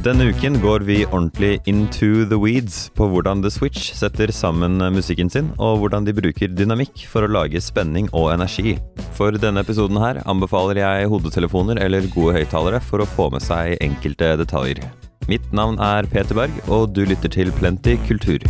Denne uken går vi ordentlig into the weeds på hvordan The Switch setter sammen musikken sin, og hvordan de bruker dynamikk for å lage spenning og energi. For denne episoden her anbefaler jeg hodetelefoner eller gode høyttalere for å få med seg enkelte detaljer. Mitt navn er Peter Berg, og du lytter til Plenty kultur.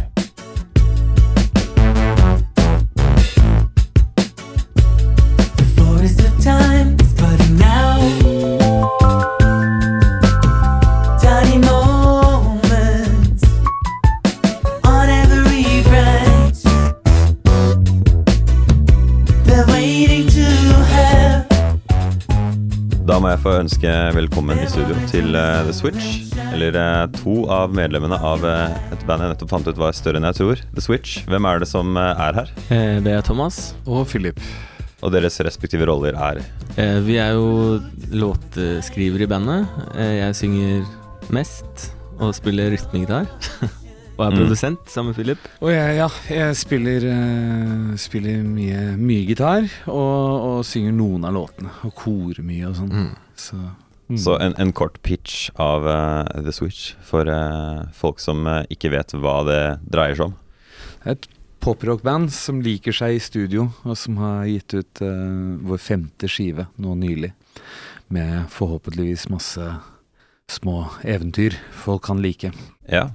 Da må jeg få ønske velkommen i studio til uh, The Switch. Eller uh, to av medlemmene av uh, et band jeg nettopp fant ut var større enn jeg tror. The Switch. Hvem er det som er her? Eh, Det er Thomas. Og Philip. Og deres respektive roller er Eh, Vi er jo låtskriver i bandet. Eh, Jeg synger mest og spiller rytmegitar. og er Mm. produsent sammen med Philip. Og jeg, ja, jeg spiller, uh, spiller mye, mye gitar og, og synger noen av låtene. Og korer mye og sånn. Så, mm. Så en, en kort pitch av uh, The Switch for uh, folk som ikke vet hva det dreier seg om. Et poprockband som liker seg i studio, og som har gitt ut vår femte skive nå nylig. Med forhåpentligvis masse små eventyr folk kan like. Ja.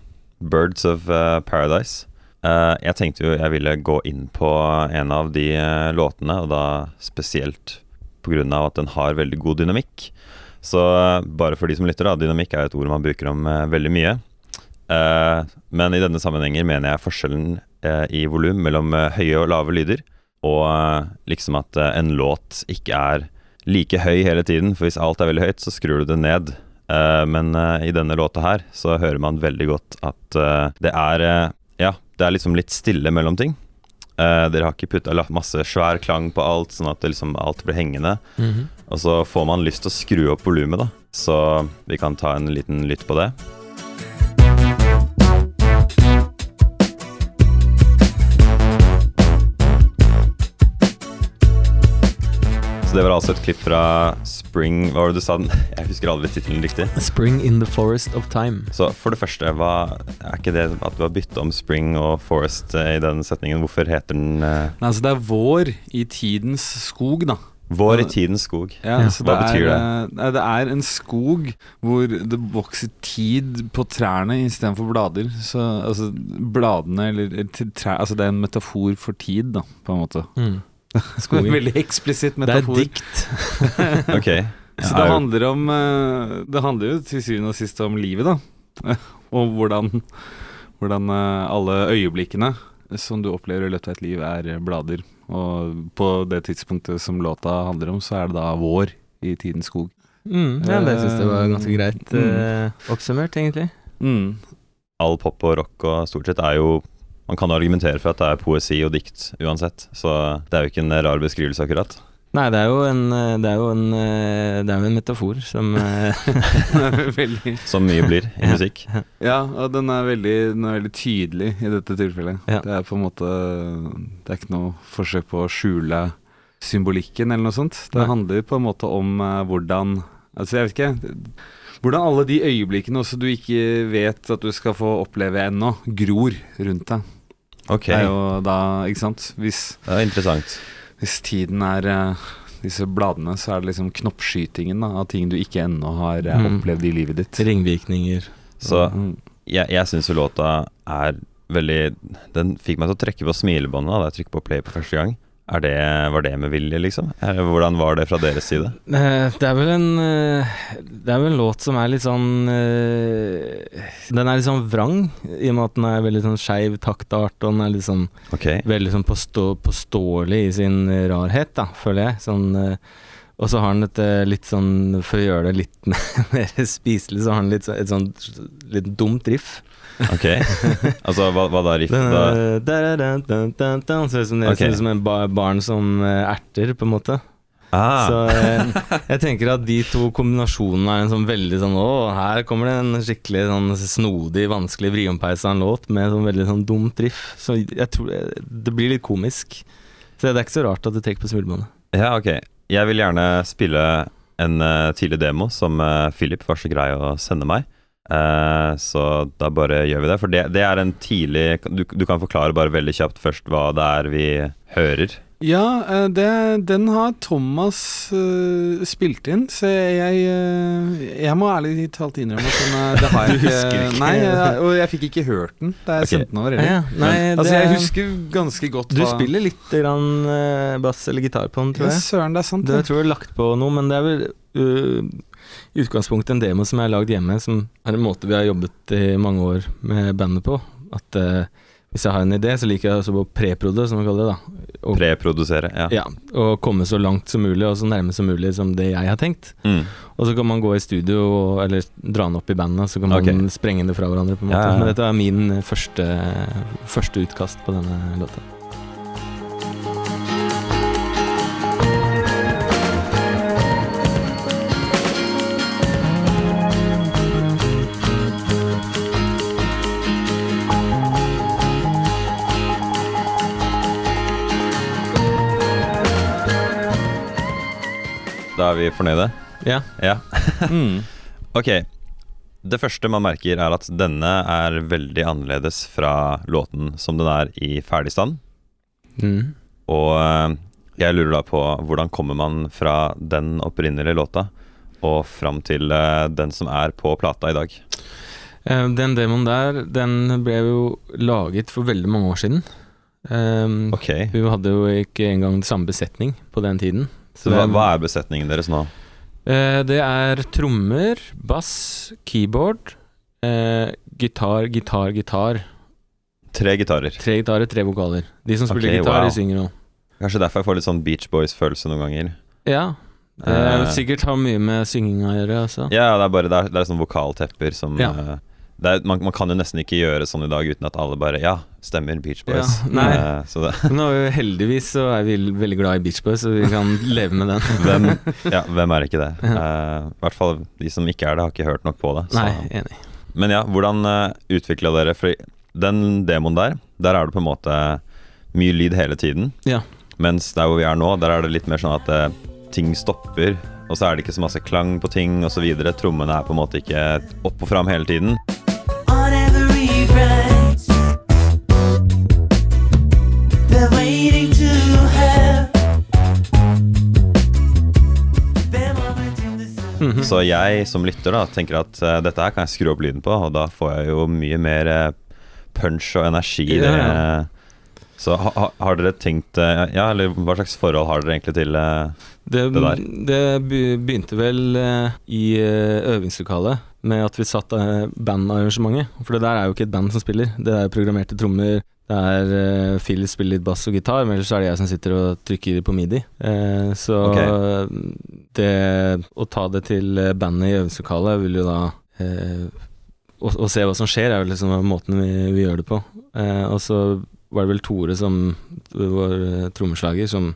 Birds of eh, Paradise. Eh, jeg tenkte jo jeg ville gå inn på en av de eh, låtene, og da spesielt pga. at den har veldig god dynamikk. Så bare for de som lytter, da, dynamikk er jo et ord man bruker om veldig mye. Men i denne sammenhenger mener jeg forskjellen i volum mellom høye og lave lyder, og liksom at en låt ikke er like høy hele tiden, for hvis alt er veldig høyt, så skrur du det ned. Eh, men eh, i denne låta her så hører man veldig godt at eh, det er Ja, det er liksom litt stille mellom ting. Uh, dere har ikke putta masse svær klang på alt, sånn at det liksom alt blir hengende. Og så får man lyst til å skru opp volumet, da. Så vi kan ta en liten lytt på det. Så det var altså et klipp fra Spring Hva var det du sa? Jeg husker aldri tittelen riktig. Spring in the forest of time. Så for det første, hva, er ikke det at du har bytta om Spring og Forest eh, i den setningen? Hvorfor heter den uh... Nei, altså det er vår i tidens skog, da. Vår i tidens skog? Ja, Ja. så Hva det betyr er, det? eh, det er en skog hvor det vokser tid på trærne istedenfor blader. Så altså, bladene eller eller trær, Altså det er en metafor for tid, da, på en måte. Mm. Skogen. Veldig eksplisitt Det er metafor. dikt. Ok. Så det er- handler om eh, Det handler jo til syvende og sist om livet, da. og hvordan, hvordan eh, alle øyeblikkene som du opplever i løpet av et liv, er blader. Og på det tidspunktet som låta handler om, så er det da vår i tidens skog. Mm. Ja, det syns jeg var ganske greit Mm. eh, oppsummert, egentlig. Mm. all pop og rock og stort sett er jo Man kan argumentere for at det er poesi og dikt uansett, så det er jo ikke en rar beskrivelse, akkurat. Nei, det er jo en, det er jo en, det er jo en metafor som eh, veldig Som mye blir i musikk. Ja, og den er veldig, den er veldig tydelig i dette tilfellet. Ja. Det er på en måte Det er ikke noe forsøk på å skjule symbolikken eller noe sånt. Det Nei. handler på en måte om eh, hvordan Altså, jeg vet ikke Hvordan alle de øyeblikkene også du ikke vet at du skal få oppleve ennå, gror rundt deg. Ok, Det er jo da, ikke sant Hvis, det er interessant. hvis tiden er uh, disse bladene, så er det liksom knoppskytingen da, av ting du ikke ennå har Mm. opplevd i livet ditt. Ringvirkninger. Så Mm. jeg, jeg syns jo låta er veldig Den fikk meg til å trekke på smilebåndet da jeg trykket på play på første gang. Er det, var det med vilje, liksom? Eh, Hvordan var det fra deres side? Eh, Det er vel en eh, Det er vel en låt som er litt sånn Den er litt sånn vrang, i og med at den er veldig sånn skeiv taktart, og den er litt sånn okay. veldig sånn påstå, påståelig i sin rarhet, da, føler jeg. Sånn og så har han et eh, litt sånn For å gjøre det litt mer spiselig, så har han litt, et sånn litt dumt riff. ok Altså, hva, hva da, riff? Da? Han Ser ut som, en bar barn som eh, erter, på en måte. Ah, Så jeg, jeg tenker at de to kombinasjonene er en sånn veldig sånn Å, her kommer det en skikkelig sånn snodig, vanskelig vriompeisa en låt med sånn veldig sånn dumt riff. Så jeg tror eh, det blir litt komisk. Så det er ikke så rart at det trekker på smilebåndet. Ja, ok. Jeg vil gjerne spille en uh, tidlig demo som uh, Philip var så grei å sende meg. Uh, så da bare gjør vi det. For det, det er en tidlig du, du kan forklare bare veldig kjapt først hva det er vi hører. Ja, eh, det, den har Thomas uh, spilt inn, så jeg uh, Jeg må ærlig talt innrømme at den, eh, det har jeg ikke? Nei, jeg, og jeg fikk ikke hørt den da jeg okay. sendte den over heller. Ja, nei, Altså, det- jeg husker ganske godt Du hva spiller litt grann, bass eller gitar på den, tror jeg. Ja, søren, det er sant. Det jeg tror jeg har lagt på noe, men det er vel uh, i utgangspunktet en demo som jeg har lagd hjemme, som er en måte vi har jobbet i mange år med bandet på. At uh, hvis jeg har en idé, så liker jeg også å preprode, som vi kaller det. da og, Preprodusere. Ja. ja, og komme så langt som mulig, og så nærme som mulig som det jeg har tenkt. Mm. Og så kan man gå i studio, og, eller dra den opp i bandet, så kan man okay. sprenge det fra hverandre. på en måte ja, ja. Men dette er min første, første utkast på denne låta. Er vi fornøyde? Ja. Ja. Mm. Ok. Det første man merker, er at denne er veldig annerledes fra låten som den er i ferdigstand. Mm. Og eh, jeg lurer da på hvordan kommer man fra den opprinnelige låta og fram til eh, den som er på plata i dag? Eh, Den demoen der, den ble jo laget for veldig mange år siden. Um, Ok. Vi hadde jo ikke engang samme besetning på den tiden. Så hva, hva er besetningen deres nå? Eh, det er trommer, bass, keyboard, eh, gitar, gitar, gitar. Tre gitarer. Tre gitarer, tre vokaler. De som spiller okay, gitar, wow. de synger òg. Kanskje derfor jeg får litt sånn Beach Boys-følelse noen ganger. Ja. Det Eh. sikkert har mye med synginga å gjøre, altså. Ja, det er bare det er, det er sånn vokaltepper som Ja. Eh, det er, man, man kan jo nesten ikke gjøre sånn i dag uten at alle bare Ja, stemmer, Beach Boys. Ja, nei. Eh, nå heldigvis så er vi veldig glad i Beach Boys, så vi kan leve med den. hvem, ja, hvem er ikke det? Eh, I hvert fall de som ikke er det, har ikke hørt nok på det. så- Nei, enig. Men ja, hvordan uh, utvikla dere For den demoen der, der er det på en måte mye lyd hele tiden. Ja. Mens der hvor vi er nå, der er det litt mer sånn at uh, ting stopper. Og så er det ikke så masse klang på ting osv. Trommene er på en måte ikke opp og fram hele tiden. Så jeg som lytter da tenker at uh, dette her kan jeg skru opp lyden på, og da får jeg jo mye mer uh, punch og energi. Ja, det. ja. Så ha, ha- har dere tenkt uh, Ja, eller hva slags forhold har dere egentlig til Det, Det der. det begynte vel i øvingslokalet med at vi satt bandarrangementet. For det der er jo ikke et band som spiller, det er programmerte trommer. Det er uh, Phil spiller litt bass og gitar, men ellers er det jeg som sitter og trykker på midi. Uh, så okay. det å ta det til eh, bandet i øvingslokalet vil jo da uh, å, å se hva som skjer, er jo liksom måten vi, vi gjør det på. Og så var det vel Tore som vår trommeslager som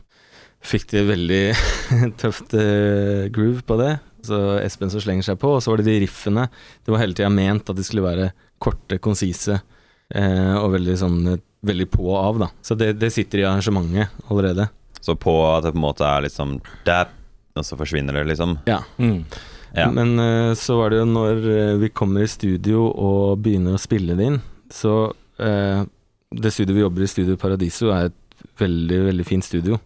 fikk det veldig tøft groove på det. Så Espen som slenger seg på, og så var det de riffene. Det var hele tida ment at de skulle være korte, konsise og veldig sånn eh, veldig på og av, da. Så det, det sitter i arrangementet allerede. Så på at det på en måte er litt sånn dap, og så forsvinner det, liksom. Ja. Mm. Ja. Men eh, så var det jo når eh, vi kommer i studio og begynner å spille det inn, så eh, Det studioet vi jobber i, Studio Paradiso, er et veldig, veldig fint studio.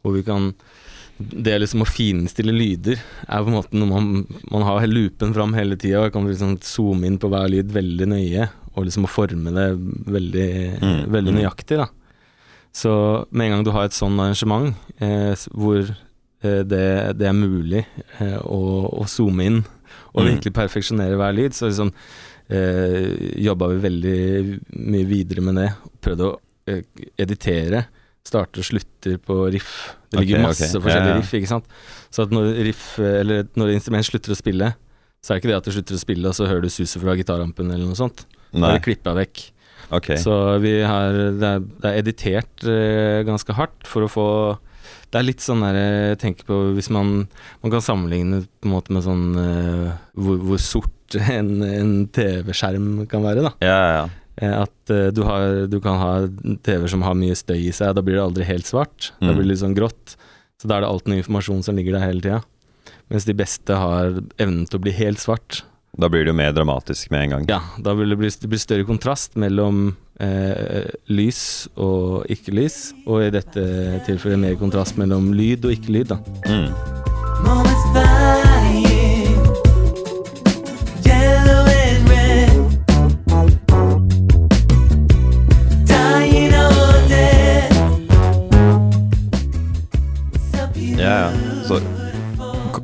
Hvor vi kan Det liksom å finstille lyder er på en måte noe man, man har loopen fram hele tida og kan liksom zoome inn på hver lyd veldig nøye. Og liksom å forme det veldig, Mm, veldig mm. nøyaktig, da. Så med en gang du har et sånn arrangement eh, hvor eh, det, det er mulig eh, å, å zoome inn og Mm. virkelig perfeksjonere hver lyd, så liksom eh, jobba vi veldig mye videre med det. Prøvde å eh, editere starter og slutter på riff. Det ligger okay, masse okay. forskjellige Ja, ja. riff, ikke sant. Så at når riff, eller når instrument slutter å spille, så er det ikke det at det slutter å spille, og så hører du suset fra gitarampen eller noe sånt. Da Nei, det klippa vekk. Okay. Så vi har Det er, det er editert eh, ganske hardt for å få Det er litt sånn der Jeg tenker på hvis man Man kan sammenligne på en måte med sånn eh, hvor, hvor sort en, en TV-skjerm kan være, da. Ja, ja, ja. Eh, At eh, du, har, du kan ha TV-er som har mye støy i seg, da blir det aldri helt svart. Da Mm. blir det litt sånn grått. Så da er det alltid noe informasjon som ligger der hele tida. Mens de beste har evnen til å bli helt svart. Da blir det jo mer dramatisk med en gang. Ja, da vil det bli, det bli større kontrast mellom eh, lys og ikke-lys, og i dette tilfellet mer kontrast mellom lyd og ikke-lyd, da. Mm. Ja, ja. Så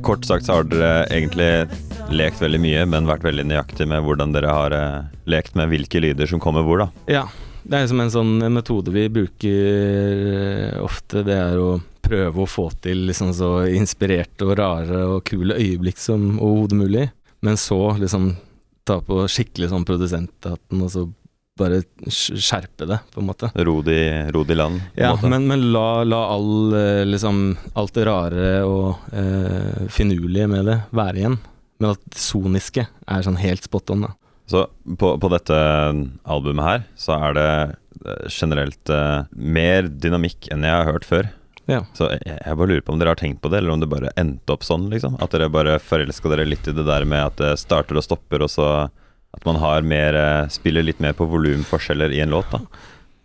kort sagt så har dere egentlig lekt veldig mye, men vært veldig nøyaktig med hvordan dere har eh, lekt med hvilke lyder som kommer hvor, da. Ja, det er som en sånn metode vi bruker eh, ofte. Det er å prøve å få til liksom så inspirerte og rare og kule øyeblikk som overhodet mulig. Men så liksom ta på skikkelig sånn produsenthatten og så bare skjerpe det, på en måte. Ro de, ro de land. Ja, måte. men, men la, la all, eh, liksom, alt det rare og eh, finurlige med det være igjen. Men at det soniske er sånn helt spot on, da. Så på, på dette albumet her, så er det eh, generelt uh, mer dynamikk enn jeg har hørt før. Ja. Så jeg, jeg bare lurer på om dere har tenkt på det, eller om det bare endte opp sånn, liksom. At dere bare forelska dere litt i det der med at det starter og stopper, og så at man har mer eh, Spiller litt mer på volumforskjeller i en låt, da.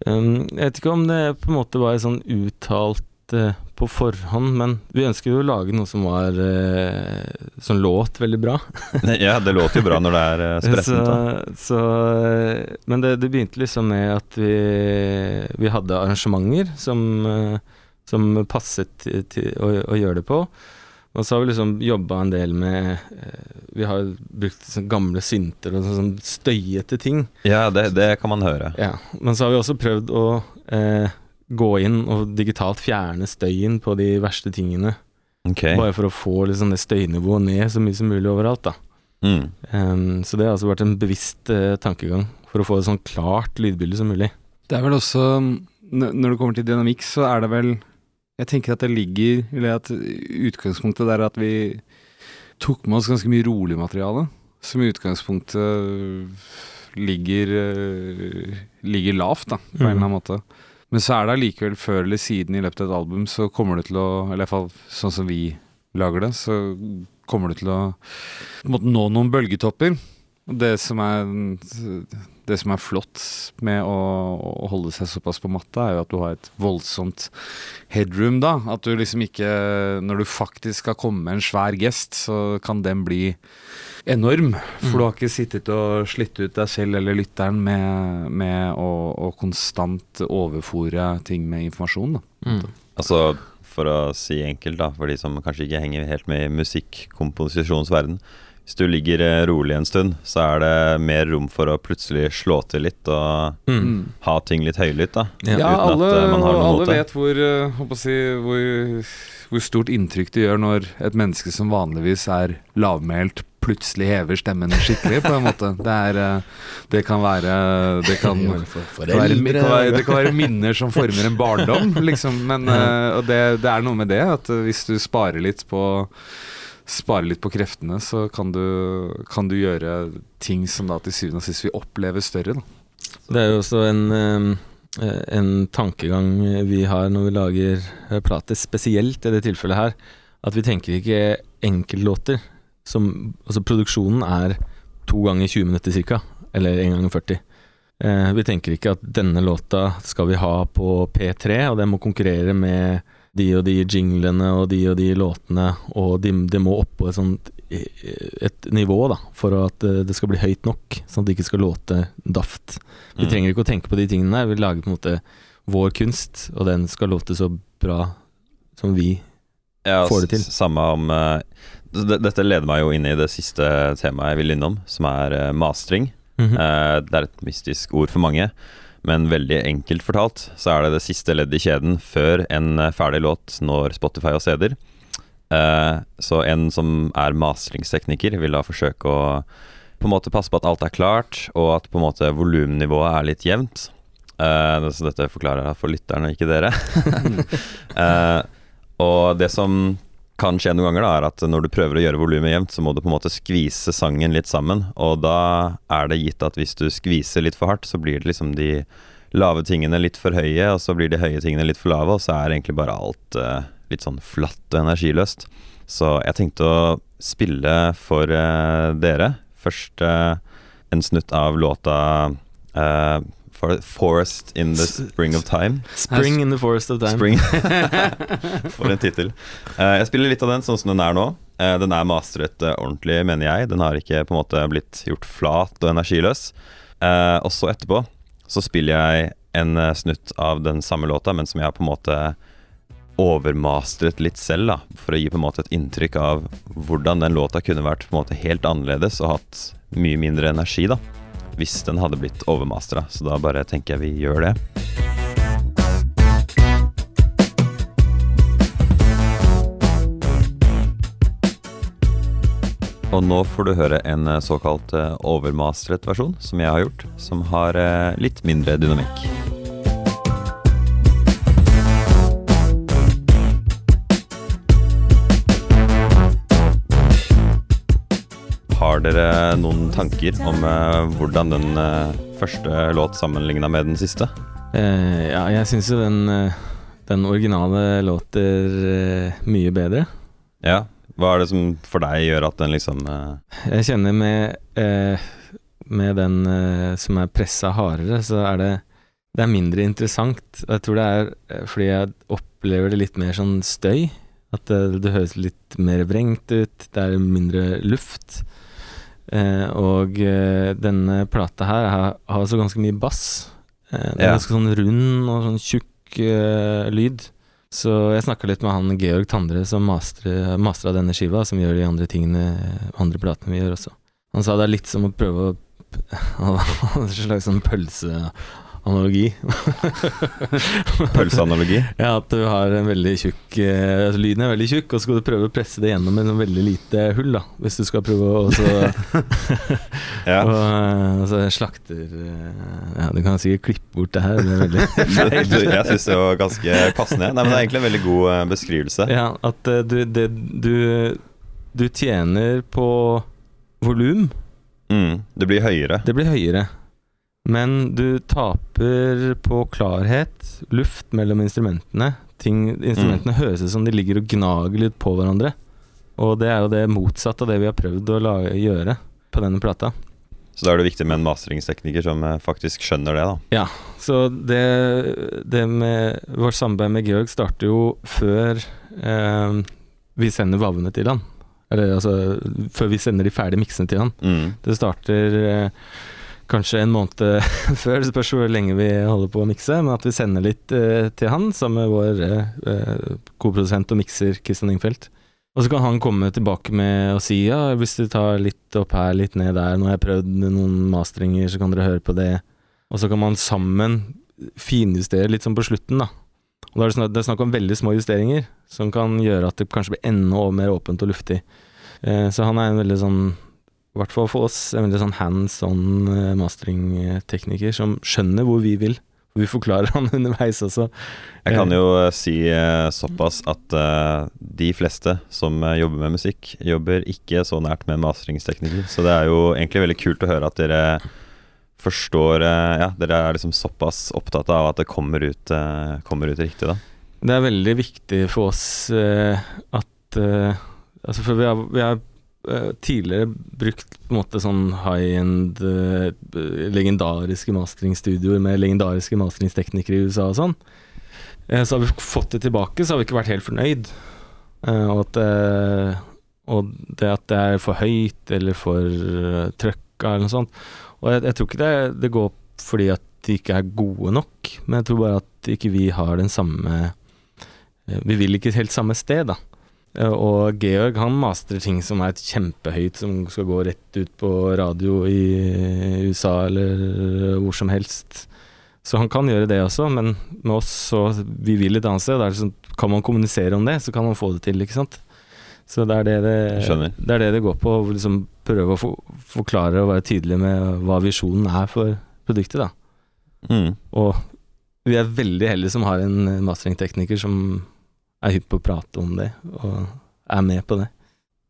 Um, jeg vet ikke om det på en måte var sånn uttalt eh, på forhånd, men vi ønsker jo å lage noe som var eh, Som låt veldig bra. ja, det låter jo bra når det er spretten. sprettent, så, så, eh, men det, det begynte liksom med at vi, vi hadde arrangementer som, eh, som passet til, til å, å gjøre det på. Og så har vi liksom jobba en del med eh, Vi har brukt sånn gamle synter og sånn, sånn støyete ting. Ja, det, det kan man høre. Ja, men så har vi også prøvd å eh, gå inn og digitalt fjerne støyen på de verste tingene. Okay. Bare for å få liksom det støynivået ned så mye som mulig overalt, da. Mm. Um, så det har altså vært en bevisst uh, tankegang for å få et sånn klart lydbilde som mulig. Det er vel også Når det kommer til dynamikk, så er det vel Jeg tenker at det ligger Eller at utgangspunktet der er at vi tok med oss ganske mye rolig materiale. Som i utgangspunktet ligger eh, Ligger lavt, da, på en eller annen måte. Men så er det allikevel før eller siden i løpet av et album, så kommer det til å Eller iallfall sånn som vi lager det, så kommer det til å måtte nå noen bølgetopper. Det som er det som er flott med å, å holde seg såpass på matta, er jo at du har et voldsomt headroom da. At du liksom ikke Når du faktisk skal komme med en svær gest, så kan den bli enorm. For du har ikke sittet og slitt ut deg selv eller lytteren med, med å, å konstant overfòre ting med informasjon. Da. Altså, for å si enkelt, da, for de som kanskje ikke henger helt med i musikkomposisjonsverden. Hvis du ligger eh, rolig en stund, så er det mer rom for å plutselig slå til litt og Mm. ha ting litt høylytt, da. Ja. Ja, uten alle, at eh, man har noe alle vet hvor, eh, håper å si, hvor, hvor stort inntrykk det gjør når et menneske som vanligvis er lavmælt, plutselig hever stemmen skikkelig, på en måte. Det, er, det kan være Det kan, det kan, være, det, kan være, det kan være minner som former en barndom, liksom. Men og det, det er noe med det, at hvis du sparer litt på Sparer litt på kreftene, så kan du, kan du gjøre ting som da til syvende og sist vi opplever større. Da. Det er jo også en, eh, en tankegang vi har når vi lager eh, plater, spesielt i det tilfellet her, at vi tenker ikke enkeltlåter. Som, altså produksjonen er to ganger 20 minutter ca., eller en gang 40. Eh, vi tenker ikke at denne låta skal vi ha på P3, og den må konkurrere med de og de jinglene og de og de låtene, og de, det må opp på et sånt et nivå da, for at eh, det skal bli høyt nok, sånn at det ikke skal låte daft. Vi Mm. trenger ikke å tenke på de tingene der, vi lager på en måte vår kunst, og den skal låte så bra som vi Ja, får det til. Samme om eh, Dette leder meg jo inn i det siste temaet jeg vil innom, som er eh, mastring. Mhm. Eh, det er et mystisk ord for mange, men veldig enkelt fortalt så er det det siste leddet i kjeden før en eh, ferdig låt når Spotify og CD-er. Eh, så en som er maslingstekniker, vil da forsøke å på en måte passe på at alt er klart, og at på en måte volumnivået er litt jevnt. Eh, så dette forklarer jeg for lytterne, ikke dere. Eh, og det som kan skje noen ganger, da, er at når du prøver å gjøre volumet jevnt, så må du på en måte skvise sangen litt sammen. Og da er det gitt at hvis du skviser litt for hardt, så blir det liksom de lave tingene litt for høye, og så blir de høye tingene litt for lave, og så er egentlig bare alt uh, litt sånn flatt og energiløst. Så jeg tenkte å spille for uh, dere Først uh, en snutt av låta for 'Forest in the Spring of Time'. Spring in the forest of time. Spring. For en tittel. Eh, jeg spiller litt av den sånn som den er nå. Eh, den er mastret eh, ordentlig, mener jeg. Den har ikke på en måte blitt gjort flat og energiløs. Eh, og så etterpå så spiller jeg en snutt av den samme låta, men som jeg har på en måte overmastret litt selv, da, for å gi på en måte et inntrykk av hvordan den låta kunne vært på en måte helt annerledes og hatt mye mindre energi, da. Hvis den hadde blitt overmastra. Så da bare tenker jeg vi gjør det. Og nå får du høre en eh, såkalt eh, overmastret versjon, som jeg har gjort, som har eh, litt mindre dynamikk. Har dere noen tanker om eh, hvordan den eh, første låt sammenligna med den siste? Uh, ja, jeg syns jo den, den originale låter mye bedre. Ja. Hva er det som for deg gjør at den liksom uh... Jeg kjenner med, uh, med den som er pressa hardere, så er det Det er mindre interessant. Jeg tror det er fordi jeg opplever det litt mer sånn støy. At det, det høres litt mer vrengt ut. Det er mindre luft. Eh, og eh, denne plata her har, har så ganske mye bass. Eh, det er Ja. ganske sånn rund og sånn tjukk lyd. Så jeg snakka litt med han Georg Tandre som mastra denne skiva, som gjør de andre tingene, andre platene vi gjør også. Han sa det er litt som å prøve å Han en slags sånn pølseanalogi. pølseanalogi? Ja, at du har en veldig tjukk eh, altså Lyden er veldig tjukk, og så skal du prøve å presse det gjennom en veldig lite hull, da. Hvis du skal prøve å også, Ja. og, altså, slakter eh, Ja, du kan sikkert klippe bort det her. Det Jeg syns det var ganske passende. Nei, men Det er egentlig en veldig god eh, beskrivelse. Ja, at eh, du, det, du, du tjener på volum. Mm, det blir høyere. Det blir høyere. Men du taper på klarhet, luft mellom instrumentene. Ting, instrumentene høres ut som de ligger og gnager litt på hverandre. Og det er jo det motsatte av det vi har prøvd å lage, gjøre på denne plata. Så da er det viktig med en masteringstekniker som eh, faktisk skjønner det, da. Så det, det med Vårt samarbeid med Georg starter jo før eh, vi sender vavene til han. Eller altså før vi sender de ferdige miksene til han. Mm. Det starter eh, kanskje en måned før, det spørs hvor lenge vi holder på å mikse, men at vi sender litt eh, til han sammen med vår eh, koprodusent og mikser Kristian Ingfeldt. Og så kan han komme tilbake med å si ja, hvis du tar litt opp her, litt ned der, nå har jeg prøvd noen masteringer, så kan dere høre på det. Og så kan man sammen finjustere litt sånn på slutten, da. Og da er det, snakk, det er snakk om veldig små justeringer, som kan gjøre at det kanskje blir enda mer åpent og luftig. Eh, så han er en veldig sånn i hvert fall for oss, en veldig sånn hands on eh, mastering-tekniker som skjønner hvor vi vil. Vi forklarer han underveis også. Jeg kan jo eh, si eh, såpass at eh, de fleste som eh, jobber med musikk, jobber ikke så nært med en masteringstekniker. Så det er jo egentlig veldig kult å høre at dere forstår eh, Ja, dere er liksom såpass opptatt av at det kommer ut, eh, kommer ut riktig, da. Det er veldig viktig for oss eh, at eh, Altså, for vi har, vi eh, tidligere brukt på en måte sånn high-end, uh, legendariske masteringstudioer med legendariske masteringsteknikere i USA og sånn. Uh, så har vi fått det tilbake, så har vi ikke vært helt fornøyd. Uh, og, at, eh, og det at det er for høyt eller for trøkka eller noe sånt. Og jeg, jeg tror ikke det, det går fordi at de ikke er gode nok, men jeg tror bare at ikke vi har den samme eh, Vi vil ikke helt samme sted, da. Eh, Og Georg han masterer ting som er kjempehøyt, som skal gå rett ut på radio i USA eller hvor som helst. Så han kan gjøre det også, men med oss så Vi vil et annet sted. Sånn, kan man kommunisere om det, så kan man få det til, ikke sant. Så det er det det, det, er det, det går på. å Liksom prøve å for, forklare og være tydelig med hva visjonen er for produktet, da. Mm. Og vi er veldig heldige som har en masteringtekniker som er hypp på å prate om det, og er med på det.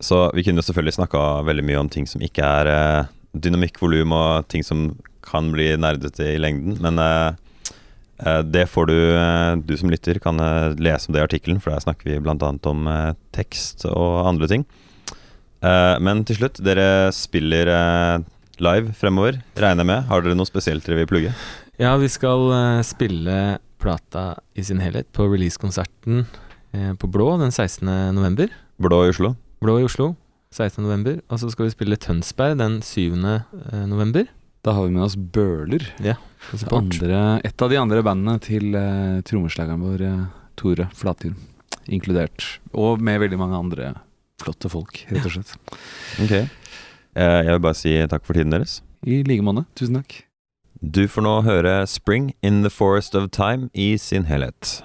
Så vi kunne jo selvfølgelig snakka veldig mye om ting som ikke er eh, dynamikk, volum og ting som kan bli nerdete i lengden, men eh, eh, det får du, eh, du som lytter, kan eh, lese om det i artikkelen, for der snakker vi bl.a. om eh, tekst og andre ting. Men til slutt, dere spiller live fremover, regner jeg med. Har dere noe spesielt dere vil plugge? Ja, vi skal spille plata i sin helhet på releasekonserten på Blå den 16. november. Blå i Oslo? Blå i Oslo 16. november. Og så skal vi spille Tønsberg den 7. eh, november. Da har vi med oss Bøler. Ja. Andre, et av de andre bandene til uh, trommeslageren vår, eh, Tore Flatil, inkludert. Og med veldig mange andre flotte folk, rett og slett. Ok. Eh, jeg vil bare si takk for tiden deres. I like måte. Tusen takk. Du får nå høre Spring in the Forest of Time i sin helhet.